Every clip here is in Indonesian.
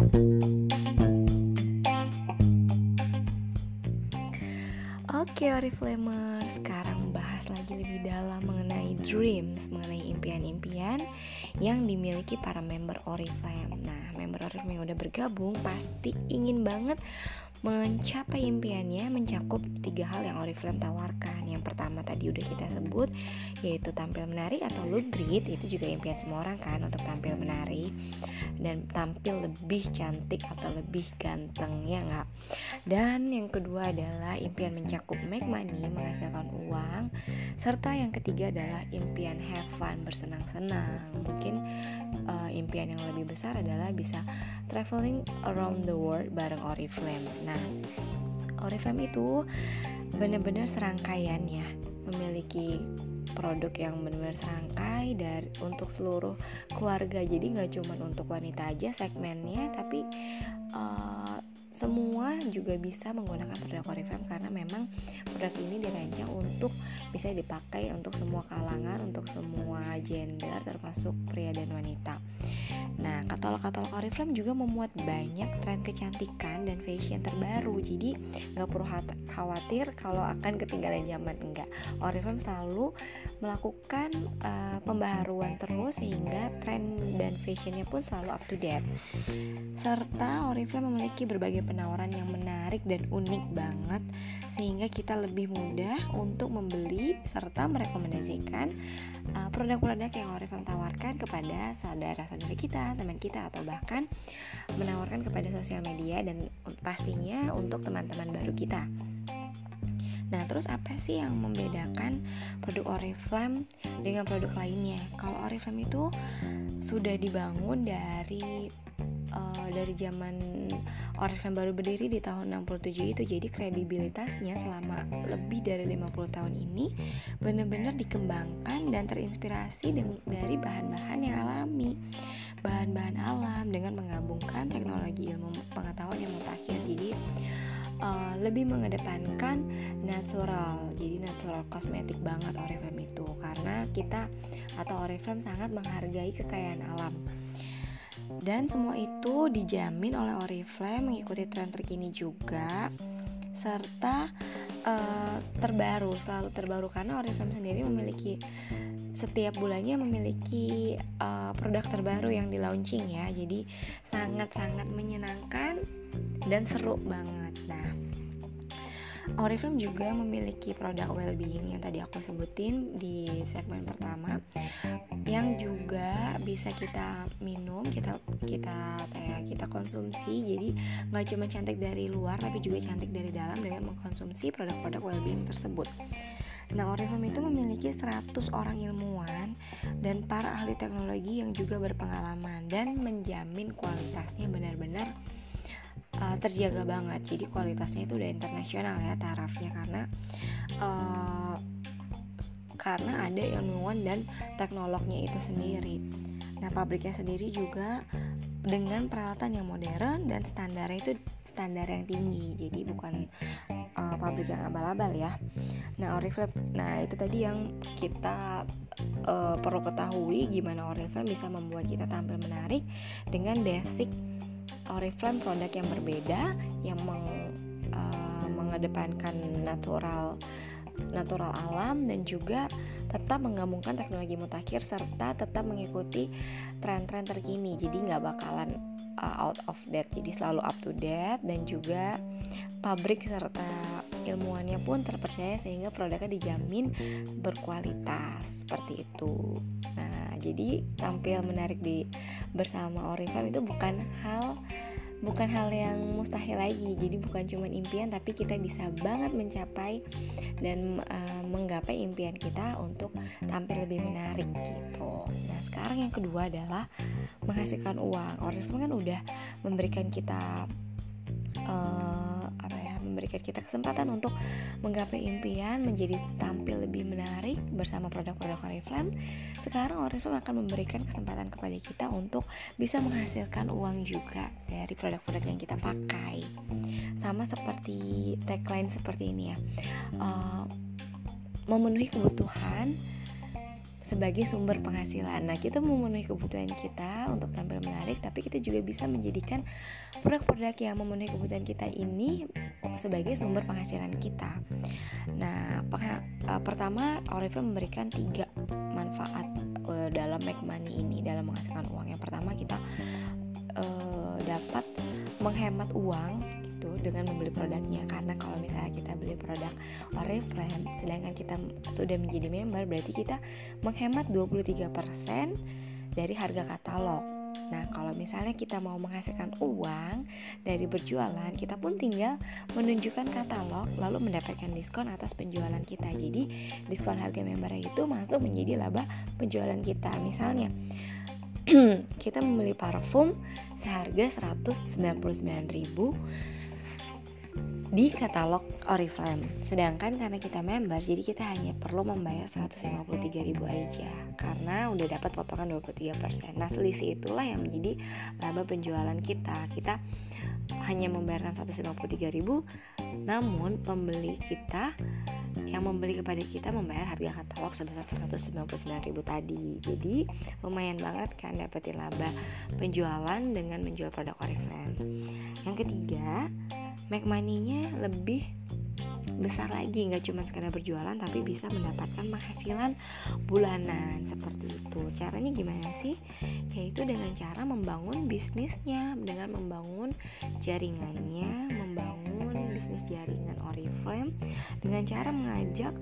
Oke Oriflamer, sekarang bahas lagi lebih dalam mengenai dreams, mengenai impian-impian yang dimiliki para member Oriflame. Nah, member Oriflame yang udah bergabung pasti ingin banget mencapai impiannya mencakup tiga hal yang Oriflame tawarkan. Yang pertama tadi udah kita sebut yaitu tampil menarik atau look great itu juga impian semua orang kan untuk tampil menarik dan tampil lebih cantik atau lebih ganteng ya nggak. Dan yang kedua adalah impian mencakup make money menghasilkan uang serta yang ketiga adalah impian have fun bersenang-senang. Mungkin uh, impian yang lebih besar adalah bisa traveling around the world bareng Oriflame. Nah, Oriflame itu benar-benar serangkaian ya, memiliki produk yang benar-benar serangkai dari untuk seluruh keluarga. Jadi nggak cuma untuk wanita aja segmennya, tapi uh, semua juga bisa menggunakan produk Oriflame karena memang produk ini dirancang untuk bisa dipakai untuk semua kalangan, untuk semua gender termasuk pria dan wanita. Nah, katalog-katalog Oriflame juga memuat banyak tren kecantikan dan fashion terbaru. Jadi, nggak perlu khawatir kalau akan ketinggalan zaman enggak. Oriflame selalu melakukan uh, pembaharuan terus sehingga tren dan fashionnya pun selalu up to date. Serta Oriflame memiliki berbagai penawaran yang menarik dan unik banget sehingga kita lebih mudah untuk membeli serta merekomendasikan uh, produk-produk yang Oriflame tawarkan kepada saudara-saudara kita, teman kita atau bahkan menawarkan kepada sosial media dan pastinya untuk teman-teman baru kita. Nah, terus apa sih yang membedakan produk Oriflame dengan produk lainnya? Kalau Oriflame itu sudah dibangun dari dari zaman Oriflame baru berdiri di tahun 67 itu jadi kredibilitasnya selama lebih dari 50 tahun ini benar-benar dikembangkan dan terinspirasi dari bahan-bahan yang alami. Bahan-bahan alam dengan menggabungkan teknologi ilmu pengetahuan yang mutakhir. Jadi uh, lebih mengedepankan natural. Jadi natural kosmetik banget Oriflame itu. Karena kita atau Oriflame sangat menghargai kekayaan alam dan semua itu dijamin oleh Oriflame mengikuti tren terkini juga serta uh, terbaru selalu terbaru karena Oriflame sendiri memiliki setiap bulannya memiliki uh, produk terbaru yang di launching ya. Jadi sangat-sangat menyenangkan dan seru banget Oriflame juga memiliki produk well-being yang tadi aku sebutin di segmen pertama yang juga bisa kita minum, kita kita kayak kita konsumsi. Jadi nggak cuma cantik dari luar tapi juga cantik dari dalam dengan mengkonsumsi produk-produk well-being tersebut. Nah, Oriflame itu memiliki 100 orang ilmuwan dan para ahli teknologi yang juga berpengalaman dan menjamin kualitasnya benar-benar uh, terjaga banget. Jadi kualitasnya itu udah internasional ya tarafnya karena uh, karena ada ilmuwan dan teknolognya itu sendiri. Nah pabriknya sendiri juga dengan peralatan yang modern dan standarnya itu standar yang tinggi. Jadi bukan uh, pabrik yang abal-abal ya. Nah Oriflame nah itu tadi yang kita uh, perlu ketahui gimana Oriflame bisa membuat kita tampil menarik dengan basic Oriflame produk yang berbeda yang meng, uh, mengedepankan natural natural alam dan juga tetap menggabungkan teknologi mutakhir serta tetap mengikuti tren-tren terkini. Jadi nggak bakalan uh, out of date. Jadi selalu up to date dan juga pabrik serta ilmuwannya pun terpercaya sehingga produknya dijamin berkualitas. Seperti itu. Nah jadi tampil menarik di bersama Oriflame itu bukan hal bukan hal yang mustahil lagi. Jadi bukan cuma impian tapi kita bisa banget mencapai dan uh, menggapai impian kita untuk tampil lebih menarik gitu. Nah sekarang yang kedua adalah menghasilkan uang. Oriflame kan udah memberikan kita uh, apa ya memberikan kita kesempatan untuk menggapai impian menjadi tampil lebih menarik bersama produk-produk Oriflame sekarang Oriflame akan memberikan kesempatan kepada kita untuk bisa menghasilkan uang juga dari produk-produk yang kita pakai sama seperti tagline seperti ini ya uh, memenuhi kebutuhan sebagai sumber penghasilan. Nah, kita memenuhi kebutuhan kita untuk tampil menarik, tapi kita juga bisa menjadikan produk-produk yang memenuhi kebutuhan kita ini sebagai sumber penghasilan kita. Nah, uh, pertama Oriflame memberikan tiga manfaat uh, dalam make money ini dalam menghasilkan uang. Yang pertama kita uh, dapat menghemat uang gitu dengan membeli produknya karena kalau misalnya kita beli produk Oriflame sedangkan kita sudah menjadi member berarti kita menghemat 23% dari harga katalog Nah, kalau misalnya kita mau menghasilkan uang dari berjualan, kita pun tinggal menunjukkan katalog lalu mendapatkan diskon atas penjualan kita. Jadi, diskon harga member itu masuk menjadi laba penjualan kita. Misalnya, kita membeli parfum seharga 199.000 di katalog Oriflame. Sedangkan karena kita member, jadi kita hanya perlu membayar 153.000 aja karena udah dapat potongan 23%. Nah, selisih itulah yang menjadi laba penjualan kita. Kita hanya membayarkan 153.000, namun pembeli kita yang membeli kepada kita membayar harga katalog sebesar 199.000 tadi. Jadi, lumayan banget kan dapetin laba penjualan dengan menjual produk Oriflame. Yang ketiga, make money-nya lebih besar lagi. Nggak cuma sekedar berjualan tapi bisa mendapatkan penghasilan bulanan. Seperti itu. Caranya gimana sih? Yaitu dengan cara membangun bisnisnya dengan membangun jaringannya membangun bisnis jaringan Oriflame dengan cara mengajak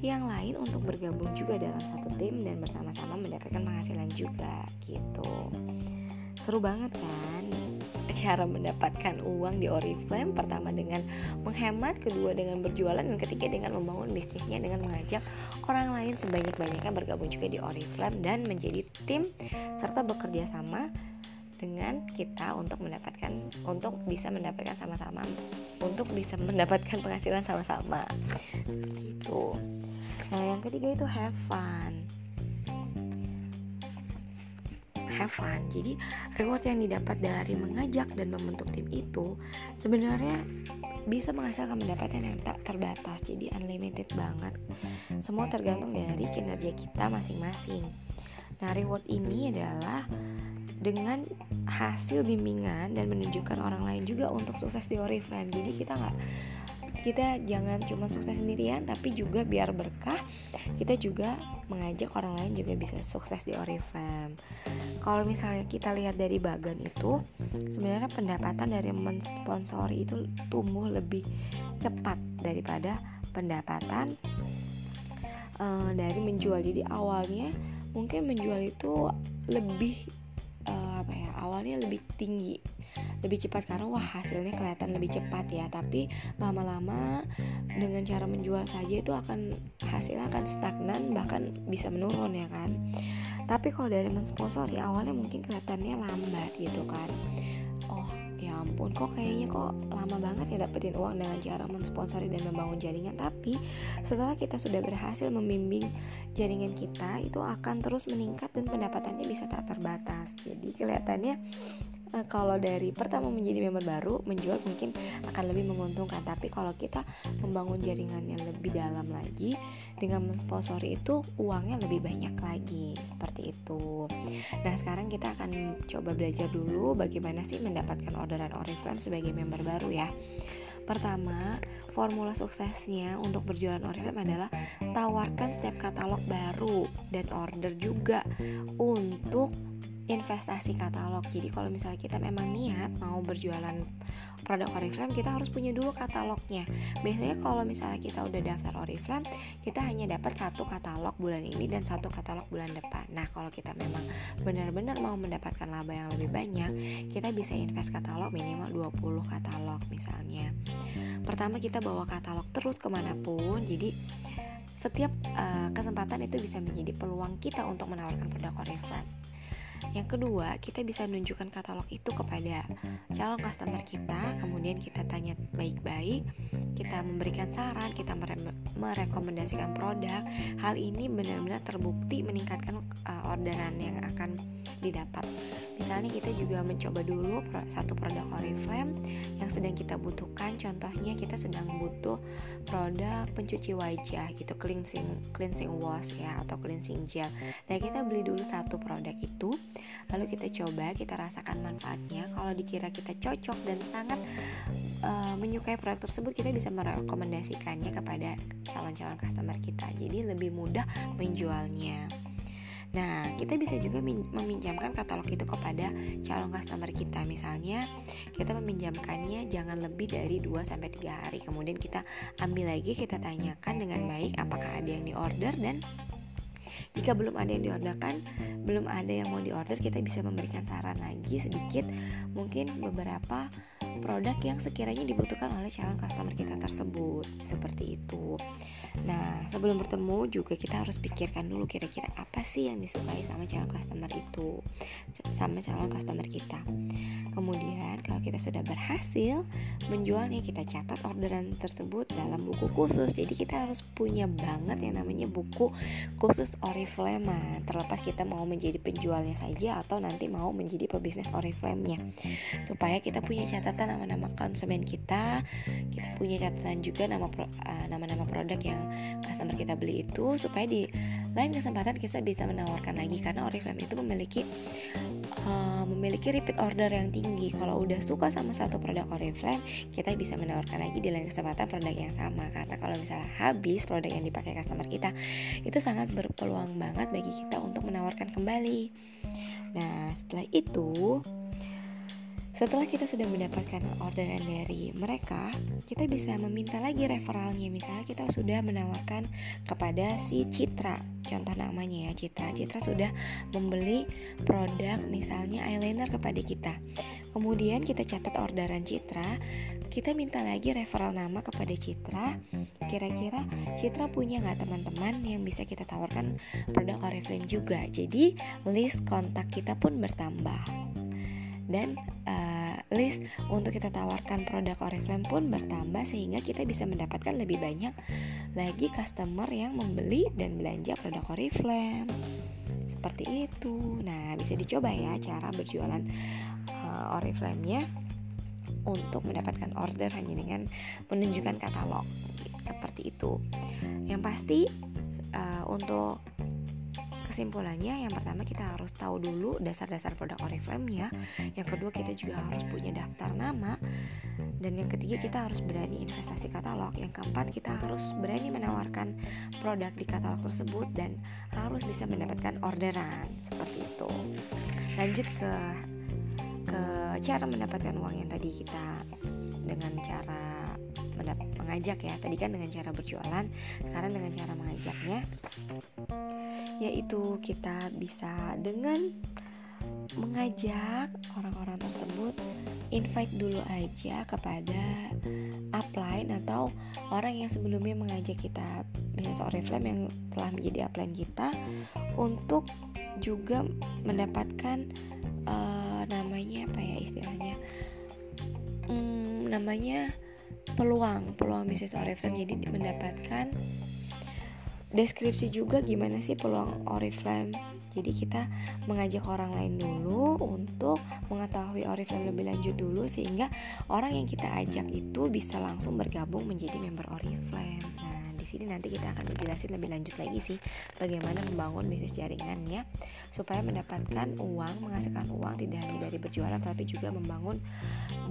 yang lain untuk bergabung juga dalam satu tim dan bersama-sama mendapatkan penghasilan juga gitu. Seru banget kan cara mendapatkan uang di Oriflame. Pertama dengan menghemat kedua dengan berjualan dan ketiga dengan membangun bisnisnya dengan mengajak orang lain sebanyak-banyaknya bergabung juga di Oriflame dan menjadi tim serta bekerja sama dengan kita untuk mendapatkan untuk bisa mendapatkan sama-sama untuk bisa mendapatkan penghasilan sama-sama. Seperti itu. Nah yang ketiga itu have fun have fun. Jadi reward yang didapat dari mengajak dan membentuk tim itu sebenarnya bisa menghasilkan pendapatan yang tak terbatas. Jadi unlimited banget. Semua tergantung dari kinerja kita masing-masing. Nah, reward ini adalah dengan hasil bimbingan dan menunjukkan orang lain juga untuk sukses di Oriflame. Jadi kita nggak kita jangan cuma sukses sendirian tapi juga biar berkah kita juga mengajak orang lain juga bisa sukses di Oriflame kalau misalnya kita lihat dari bagan itu sebenarnya pendapatan dari mensponsori itu tumbuh lebih cepat daripada pendapatan uh, dari menjual. Jadi awalnya mungkin menjual itu lebih uh, apa ya awalnya lebih tinggi lebih cepat karena wah hasilnya kelihatan lebih cepat ya. Tapi lama-lama dengan cara menjual saja itu akan hasilnya akan stagnan bahkan bisa menurun ya kan. Tapi kalau dari mensponsori awalnya mungkin kelihatannya lambat gitu kan. Oh ya ampun kok kayaknya kok lama banget ya dapetin uang dengan cara mensponsori dan membangun jaringan. Tapi setelah kita sudah berhasil membimbing jaringan kita itu akan terus meningkat dan pendapatannya bisa tak terbatas. Jadi kelihatannya uh, kalau dari pertama menjadi member baru menjual mungkin akan lebih menguntungkan. Tapi kalau kita membangun jaringan yang lebih dalam lagi dengan mensponsori itu uangnya lebih banyak lagi. Seperti itu. Nah sekarang kita akan coba belajar dulu bagaimana sih mendapatkan orderan Oriflame sebagai member baru ya. Pertama, formula suksesnya untuk berjualan Oriflame adalah tawarkan setiap katalog baru dan order juga untuk investasi katalog. Jadi kalau misalnya kita memang niat mau berjualan produk Oriflame kita harus punya dulu katalognya. Biasanya kalau misalnya kita udah daftar Oriflame kita hanya dapat satu katalog bulan ini dan satu katalog bulan depan. Nah kalau kita memang benar-benar mau mendapatkan laba yang lebih banyak kita bisa invest katalog minimal 20 katalog misalnya. Pertama kita bawa katalog terus ke mana pun. Jadi setiap uh, kesempatan itu bisa menjadi peluang kita untuk menawarkan produk Oriflame yang kedua, kita bisa menunjukkan katalog itu kepada calon customer kita, kemudian kita tanya baik-baik, kita memberikan saran, kita mere merekomendasikan produk. Hal ini benar-benar terbukti meningkatkan uh, orderan yang akan didapat. misalnya kita juga mencoba dulu satu produk yang sedang kita butuhkan. Contohnya kita sedang butuh produk pencuci wajah gitu cleansing cleansing wash ya atau cleansing gel. Nah kita beli dulu satu produk itu lalu kita coba kita rasakan manfaatnya. Kalau dikira kita cocok dan sangat uh, menyukai produk tersebut kita bisa merekomendasikannya kepada calon-calon customer kita. Jadi lebih mudah menjualnya Nah, kita bisa juga meminjamkan katalog itu kepada calon customer kita. Misalnya, kita meminjamkannya jangan lebih dari 2 sampai 3 hari. Kemudian kita ambil lagi, kita tanyakan dengan baik apakah ada yang diorder dan jika belum ada yang diorderkan, belum ada yang mau diorder, kita bisa memberikan saran lagi sedikit, mungkin beberapa produk yang sekiranya dibutuhkan oleh calon customer kita tersebut. Seperti itu. Nah, sebelum bertemu juga kita harus pikirkan dulu kira-kira apa sih yang disukai sama calon customer itu, sama calon customer kita. Kemudian kalau kita sudah berhasil menjualnya, kita catat orderan tersebut dalam buku khusus. Jadi kita harus punya banget yang namanya buku khusus Oriflame. Terlepas kita mau menjadi penjualnya saja atau nanti mau menjadi pebisnis Oriflame-nya. Supaya kita punya catatan nama-nama konsumen kita, kita punya catatan juga nama uh, nama-nama produk yang customer kita beli itu supaya di lain kesempatan kita bisa menawarkan lagi karena Oriflame itu memiliki uh, memiliki repeat order yang tinggi. Kalau udah suka sama satu produk Oriflame, kita bisa menawarkan lagi di lain kesempatan produk yang sama karena kalau misalnya habis produk yang dipakai customer kita, itu sangat berpeluang banget bagi kita untuk menawarkan kembali. Nah, setelah itu setelah kita sudah mendapatkan orderan dari mereka, kita bisa meminta lagi referralnya. Misalnya kita sudah menawarkan kepada si Citra, contoh namanya ya Citra. Citra sudah membeli produk misalnya eyeliner kepada kita. Kemudian kita catat orderan Citra, kita minta lagi referral nama kepada Citra. Kira-kira Citra punya nggak teman-teman yang bisa kita tawarkan produk Oriflame juga. Jadi list kontak kita pun bertambah dan uh, list untuk kita tawarkan produk Oriflame pun bertambah sehingga kita bisa mendapatkan lebih banyak lagi customer yang membeli dan belanja produk Oriflame seperti itu nah bisa dicoba ya cara berjualan uh, Oriflame-nya untuk mendapatkan order hanya dengan menunjukkan katalog. Seperti itu. Yang pasti uh, untuk kesimpulannya yang pertama kita harus tahu dulu dasar-dasar produk Oriflame ya yang kedua kita juga harus punya daftar nama. Dan yang ketiga kita harus berani investasi katalog. Yang keempat kita harus berani menawarkan produk di katalog tersebut dan harus bisa mendapatkan orderan. Seperti itu. Lanjut ke ke cara mendapatkan uang yang tadi kita dengan cara mengajak ya. Tadi kan dengan cara berjualan sekarang dengan cara mengajaknya. Yaitu kita bisa dengan mengajak orang-orang tersebut invite dulu aja kepada upline atau orang yang sebelumnya mengajak kita bisnis Oriflame yang telah menjadi upline kita untuk juga mendapatkan uh, namanya apa ya istilahnya? Hmm, namanya peluang peluang bisnis Oriflame. Jadi mendapatkan deskripsi juga gimana sih peluang Oriflame. Jadi kita mengajak orang lain dulu untuk mengetahui Oriflame lebih lanjut dulu sehingga orang yang kita ajak itu bisa langsung bergabung menjadi member Oriflame. Nah sini nanti kita akan menjelaskan lebih lanjut lagi sih bagaimana membangun bisnis jaringannya supaya mendapatkan uang menghasilkan uang tidak hanya dari berjualan tapi juga membangun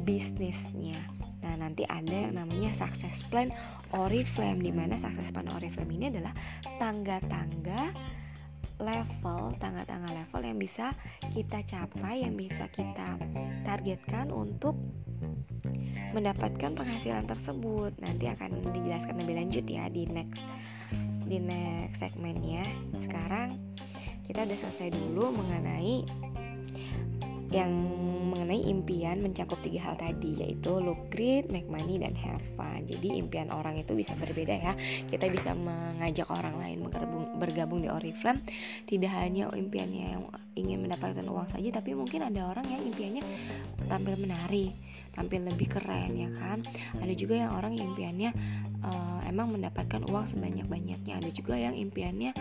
bisnisnya. Nah, nanti ada yang namanya success plan Oriflame di mana success plan Oriflame ini adalah tangga-tangga level, tangga-tangga level yang bisa kita capai, yang bisa kita targetkan untuk mendapatkan penghasilan tersebut. Nanti akan dijelaskan lebih lanjut ya di next di next segmennya. Sekarang kita udah selesai dulu mengenai yang mengenai impian mencakup tiga hal tadi yaitu look great, make money, dan have fun. Jadi impian orang itu bisa berbeda ya. Kita bisa mengajak orang lain bergabung, di Oriflame. Tidak hanya impiannya yang ingin mendapatkan uang saja, tapi mungkin ada orang yang impiannya tampil menarik, tampil lebih keren ya kan. Ada juga yang orang yang impiannya uh, emang mendapatkan uang sebanyak-banyaknya. Ada juga yang impiannya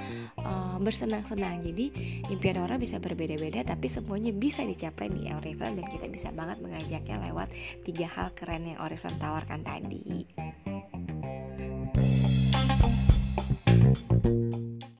uh, bersenang-senang. Jadi impian orang bisa berbeda-beda tapi semuanya bisa dicapai di Oriflame. Dan kita bisa banget mengajaknya lewat tiga hal keren yang Oriflame tawarkan tadi